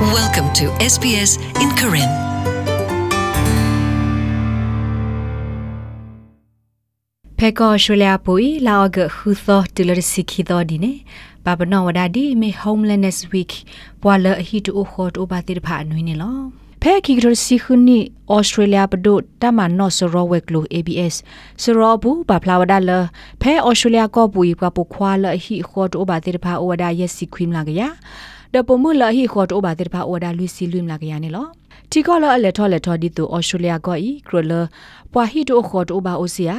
Welcome to SBS in Karen. ဖဲကောရှူလျာပူီလာအဂခုသောတူလစီခီသောဒီနေဘာဘနောဝဒါဒီမေ homelessness week ပွာလအဟီတူခေါ်တူဘာတိဖာနွေးနေလောဖဲခီဂရစီခုနီဩစတြေးလျပဒိုတမနော့ဆရောဝက်လို ABS ဆရောဘူးဘာဖလာဝဒါလဖဲဩစတြေးလျကောပူီပပခွာလအဟီခေါ်တူဘာတိဖာဩဝဒါယက်စီခွိမလာကရ ဒပမူလဟီခေါ်တူဘာတိဖာဩဝဒါလူစီလွိမလာကရနေလောတီကောလအလက်ထောလက်ထောဒီတူဩစတြေးလျကောဤကရလပွာဟီတိုခေါ်တိုဘာအိုစီယာ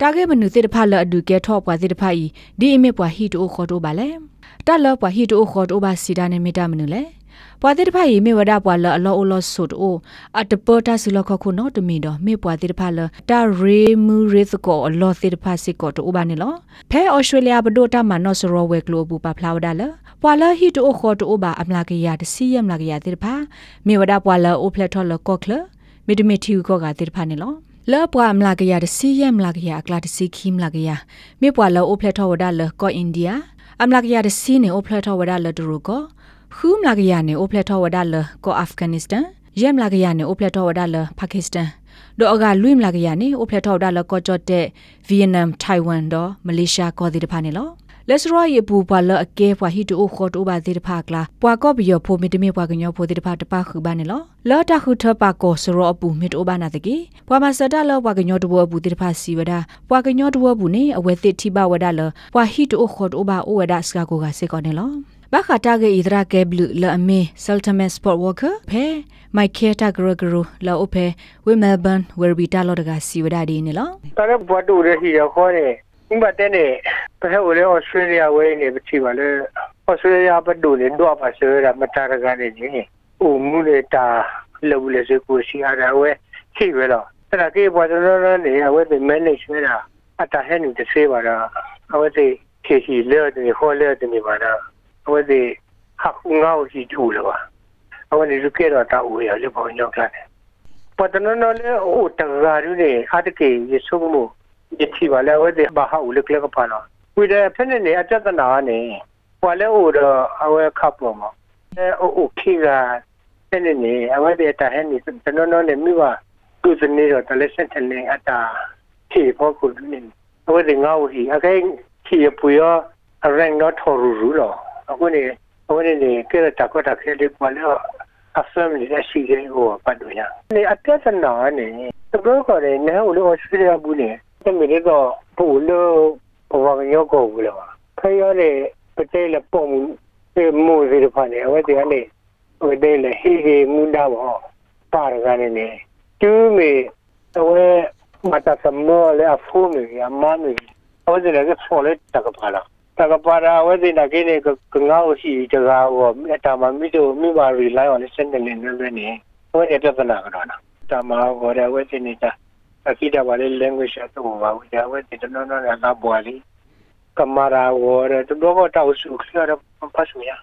တာဂေမနုတိတဖလအဒုကဲထောပွာတိတဖဤဒီအမေပွာဟီတိုခေါ်တိုဘာလဲတလပွာဟီတိုခေါ်တိုဘာစီဒါနေမီတာမနုလဲပွာတိတဖဤမေဝဒပွာလအလောအလောဆုတိုအတပတာစီလခခုနောတမီတော့မေပွာတိတဖလတာရေမူရေသကောအလောတိတဖစီကောတိုဘာနေလောဖဲဩစတြေးလျဘဒိုတာမနော့စရောဝဲကလိုဘူပါဖလာဝဒါလ ပွာလဟီတိုခေါ်တိုဘာအမလာကရတစီယမလာကရတိတဖမေဝဒပွာလအိုဖလက်ထောလကောကလမီတမီတီကောကတိတဖနေလောလောပွာမလာကရတစီယမလာကရအကလာတစီခိမလာကရမေပွာလောအိုဖလက်ထောဝဒါလကောအိန္ဒိယအမလာကရတစီနေအိုဖလက်ထောဝဒါလဒရူကောခူးမလာကရနေအိုဖလက်ထောဝဒါလကောအာဖဂန်နစ္စတန်ယမ်လာကရနေအိုဖလက်ထောဝဒါလပါကစ္စတန်ဒိုအကလွိမလာကရနေအိုဖလက်ထောဝဒါလကောချော့တဲ့ဗီယက်နမ်ထိုင်ဝမ်တော့မလေးရှားကောဒီတဖာနေလော လက်စရောယေပူပွာလအကဲပွာဟီတူခေါ်တူပါသေးတဖာကလာပွာကော့ဘီယောဖိုမီတမီပွာကညောဖိုသေးတဖာတပခုပါနေလောလော်တခုထပါကောစရောအပူမီတိုဘာနာတကေပွာမစတာလောပွာကညောတဘောအပူသေးတဖာစီဝဒပွာကညောတဘောဘူးနေအဝဲသစ်ထိပါဝဒလပွာဟီတူခေါ်တူပါအိုဝဒစကာကိုကစေကောနေလောဘာခတာကေဣဒရာကေဘလူလအမေဆယ်တမက်စပေါ့ဝါကာဖဲမိုက်ကေတာဂရဂရလာအိုဖဲဝေမဲလ်ဘန်ဝေဘီတာလော်တကစီဝဒဒီနေလောတရဘွားတူရရှိရခေါ်တယ် ဥပဒေနဲ့ပဟဲဝလေဩစတြေးလျဝဲနေပချီပါလေဩစတြေးလျဘဒူနေတော့ပါဆွေရမတာရကနေနေဥမှုလေတာလောလေစကိုစီအရာဝဲချိပဲတော့အဲ့ဒါကေဘွားတော်တော်နေအဝဲဒီ manage နေတာအတာဟဲနေတစေးပါတော့အဝဲဒီခေစီလေတဲ့ဟောလေတဲ့နေပါတော့အဝဲဒီဟာခုငါ့ကိုရှိထူလို့ပါအဝဲဒီလူကေတော့တာဦးရလေပေါ့ညောက်လာတယ်ပတ်တနနော်လေအိုတကားရနေအတကေရဆုံမှု ye thi ba la we de ba ha u le kle ka pa la wi de phe ne ne a tat na ne kwa le o do a we kha po ma e o o khi ga phe ne ne a we de ta he ni ta no no ne mi ba tu se ne ro ta le sen te ne a ta thi pho ku ni a we de nga u hi a kai khi ye pu yo a rang no tho ru ru lo a ku ne a we ne ke ta ko ta khe le kwa le a family ရရှိတဲ့ဟိုပတ်လို့ရနေအပြဿနာနဲ့တော့ကိုလည်းနဲဟိုလိုဆွေးရဘူးနေ တမီတော့ဘူလို့ဘဝရောကိုဘူးလားခရရပတဲလပုံမှုစီရဖာနေအဝတ်တရားနေဝတ်တယ်လေဟီဟီမူနာဘောပါရကနေနေတူမီအဝဲမတာစမောလေအဖူမီအမမီအဝတ်တယ်ကဖော်လက်တကပါလားတကပါရာဝဲဒီနာကိနေကငါ့ရှိတကားဟောမြတ်တာမမိတို့မိပါရီလိုက်အောင်စင်တယ်နေနေနေဝဲတဲ့ပြဿနာက တော့တာမဟောတဲ့ဝဲဒီနေတာ akita wale language ato wa ya we ti no no na na bwali kamara wore to do ta usu klara pasu ya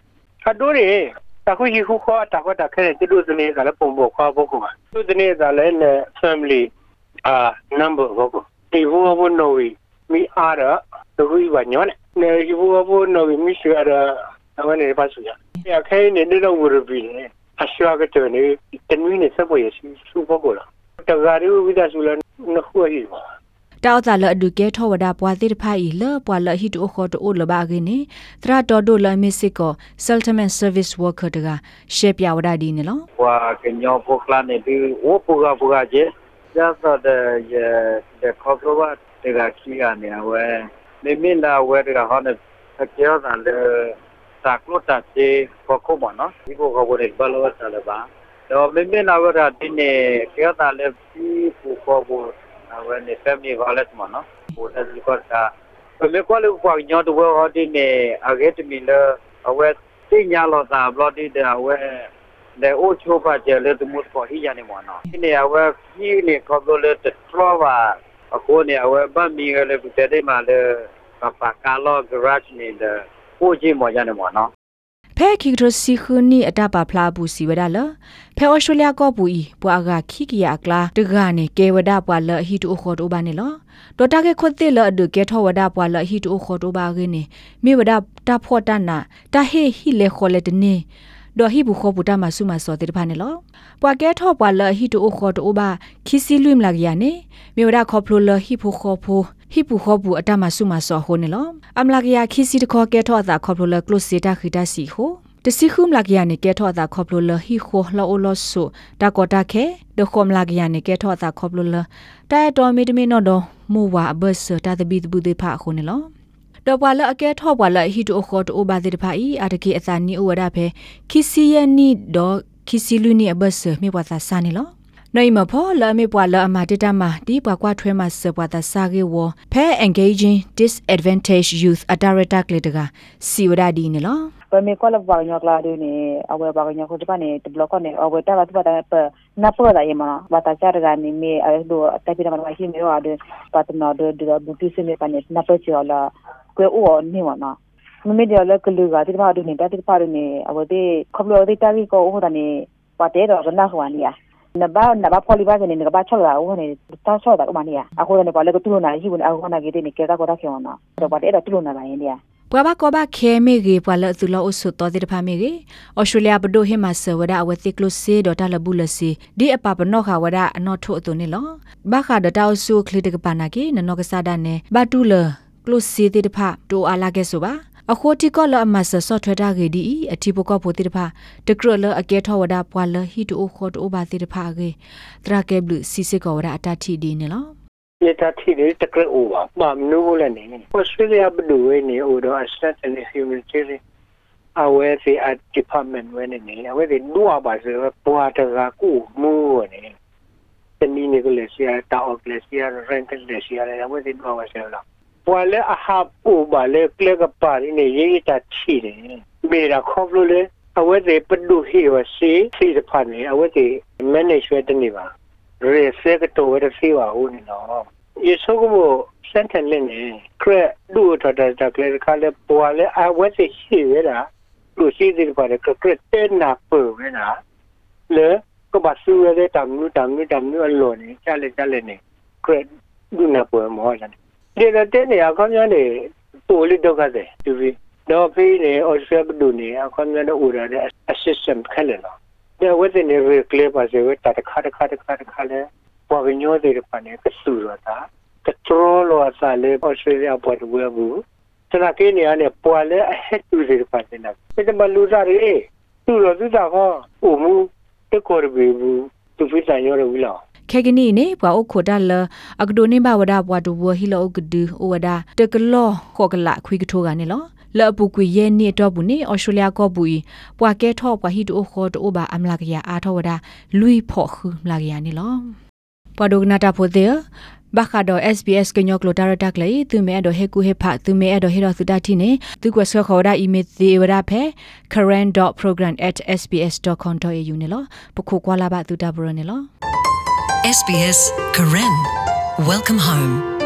adore ta ku hi ku ko ta ko ta khere ti du zne ga la pom bo kwa bo ko ba du zne ga le ne family a number bo ko ti hu bo no wi mi ara to hu ba nyo ne ne hi hu bo no wi mi shi ara ta ne pasu ya ya kai ne ne no wuru bi ne a shwa ga to ne tenwi ne sa bo ye su bo ko la တဂါရီဝိဒဆူလနခုဟီတောက်တာလအဒုကဲထောဝဒပွာတိတဖိုင်လပွာလဟီတိုခေါ်တိုလဘာဂင်းနေသရတော်ဒိုလမစ်စစ်ကိုဆယ်တမန်ဆာဗစ်ဝါကာတကရှေပြဝဒဒီနေလော wa que no pokla ne bi wo puga puga je ya so de ye de kokroba de ga ki ga ne we ne min da we de ga ha ne ke yo da le ta klo ta je ko ko mo no di ko ko ne ba lo ta le ba တော့မင်းမနာဝရဒီနေကျောတာလည်းပြီးပူပေါ်ဘူးဝဲနေ family violence မနော်ဟိုတက်ဒီကောတာဘယ်ကောလို့ပေါ့ညတော့ဟောဒီနေအဂက်မီလအဝဲတင်ညာလို့သာဘလော့ဒီတဲ့အဝဲလေအိုချိုပါကျလေတမှုပေါ်ဟိရနေမနော်ဒီနေအဝဲကြီးနေကောလို့လေတထရဝါအခုနေအဝဲဗတ်မီလေပြတဲ့မှာလေပပကာလော garage နေတဲ့ဟိုကြီးမော်ရနေမနော် ဖဲခိကရစီခုနီအတပါဖလာဘူးစီဝဒါလဖဲဩစတြေးလျကောပူဤပွာကခိကီယာကလာတကနေကေဝဒပွာလဟီတူခေါ်တိုဘာနေလောဒေါ်တာကေခွတ်တိလအဒကေထောဝဒပွာလဟီတူခေါ်တိုဘာကင်းနေမိဝဒတာဖော့တနာတာဟေဟီလေခေါ်လက်တနေဒေါ်ဟိဘူးခောပူတာမဆုမစောတေတဖာနေလောပွာကဲထောပွာလဟိတိုခောတိုဘာခီစီလွိမလာကရနေမြေဝဒခောဖလိုလဟိဖိုခောဖို ဟိပူခောဘူးအတမဆုမစောဟိုနေလောအမလာကရခီစီတခောကဲထောအသာခောဖလိုလကလုစီတာခိတာစီဟိုတစီခုမလာကရနေကဲထောအသာခောဖလိုလဟိခိုလောအိုလောဆုတာကောတာခဲဒခောမလာကရနေကဲထောအသာခောဖလိုလတာတော်မီတမီနော်တော့မူဝါဘတ်စတာတဘီတဘူတေဖာခုနေလောတော့ဘွာလအကဲထော့ဘွာလဟီတိုခေါ်တိုဘာတိတဖာဤအတကေအသနီအိုဝဒဖဲခီစီယနီဒေါခီစီလူနီအဘတ်စမြေဘွာသာစာနေလော နိုင်မဖော်လာမေပွာလအမတေတမဒီပွာကွာထွဲမစပွာသာစာကေဝဖဲ engaging disadvantage youth a director ကလေးတကစီဝဒဒီနေလော pe me ko la ba nyo kla de ne awe ba nyo ko pa ne de block ne awe ta ba ta pa na pa da yema ba ta cha ga ni me a do ta pi da ma hi me wa de pa ta no de de bu tu se me pa ne na pa chi la kwe o ni wa na me me de la ke lu ga ti pa do ne ta ti pa do ne awe de ko lo de ta ri ko o da ne pa te do na hwa ni ya na ba na ba poli ba ne ne ba chol la o ne ta chol da o ma ni ya a ko ne ba le ko tu na hi bu na a ko na ge de ne ke ka ko da ke wa na do ba de da tu na ba yin ya ပွာဘကောဘခဲမေဂေပွာလသူလောအဆုတော်တဲ့ဖာမေဂေဩစတြေးလျဘဒိုဟေမဆဝဒအဝတိကလုစေဒေါ်တာလဘူးလစီဒီအပပနောခဝဒအနောထုအတုန်နေလောဘခဒတောက်ဆုခလီတကပနာကေနနောကဆာဒနေဘတူလကလုစေတဲ့ဖာတိုအာလာကေဆိုပါ အခိုတီကောလအမဆဆော့ထွဲတာဂေဒီအတီပကောပိုတိတဖာတကရလအကဲထောဝဒပွာလဟီတိုခိုတိုဘာတိတဖာဂေတရာကေဘလူစီစစ်ကောဝဒအတတီဒီနေလောနေတာထိတယ်တကရအိုပါမမနူးလည်းနေဩစတြေးလျဘဒူဝဲနေအိုတော့ assistant and humanitarian အဝဲစီအ department ဝဲနေနေအဝဲစီဒူအပါဆိုပွာတကကူမူနေတနည်းနေကလေးစီတာအောက်ကလေးစီရ rent လေးစီရအဝဲစီဒူအပါဆိုတော့ပွာလေ အဟာပူပါလေကလကပါနေရေးတာထိတယ်မေရာခေါပလို့လေအဝဲစီပဒူဟီဝစီစီတဖာနေအဝဲစီ management တနေပါ re se que to era si va un no y eso como senten le ne cre du ta ta ta clear ka le po le a we se shi vera lu si dir pa le que cre te na pu vera le ko ba su le tam nu tam nu tam nu lo ne cha le cha le ne cre du na pu mo ja ne le te ne a ko nya ne po le do ka de tu vi no fi ne o se bu ne a ko nya ne u ra de assistant khale no တဲ့ဝက်တဲ့နေရကလေးပါစေဝတာတခါတခါတခါတခါလဲပေါ်ပညိုတဲ့ပနဲ့ကဆူရတာကထရိုလောဆာလေဩစတြေးလျပေါ်တူဝဲဘူးစနကေနေရနဲ့ပေါ်လဲအဟက်တူတဲ့ပနဲ့နာတဲ့မလူစားရေသူ့လို့သူတာဟောအိုမူတကောရဘေဘူးသူဖိတန်ရောဝီလာ ခေကနီနေဘွာအိုခိုဒါလအကဒိုနေဘဝဒါဘွာဒူဝဟီလောကဒူအိုဝဒါတကလောခောကလာခွေကထိုကနေလောလပူကွေရဲ့နေတော့ဘူးနေဩစတြေးလျကောဘူးပွာကဲထော့ပွာဟီတိုခေါ်တိုဘာအမလာကရအားထောဝဒါလူီဖော့ခူမလာကရနေလောပွာဒိုဂနာတာဖိုတဲ့ဘာခါဒို SBS ကညောကလိုတာရတက်လေသူမဲအဒိုဟေကူဟေဖာသူမဲအဒိုဟေရသုတာတီနေသူကွဆခေါ်ဒါအီမေသေးဝရဖဲ current.program@sbs.com.au နေလောပခုကွာလာဘသူတာဘရနေလော SBS Karen. Welcome home.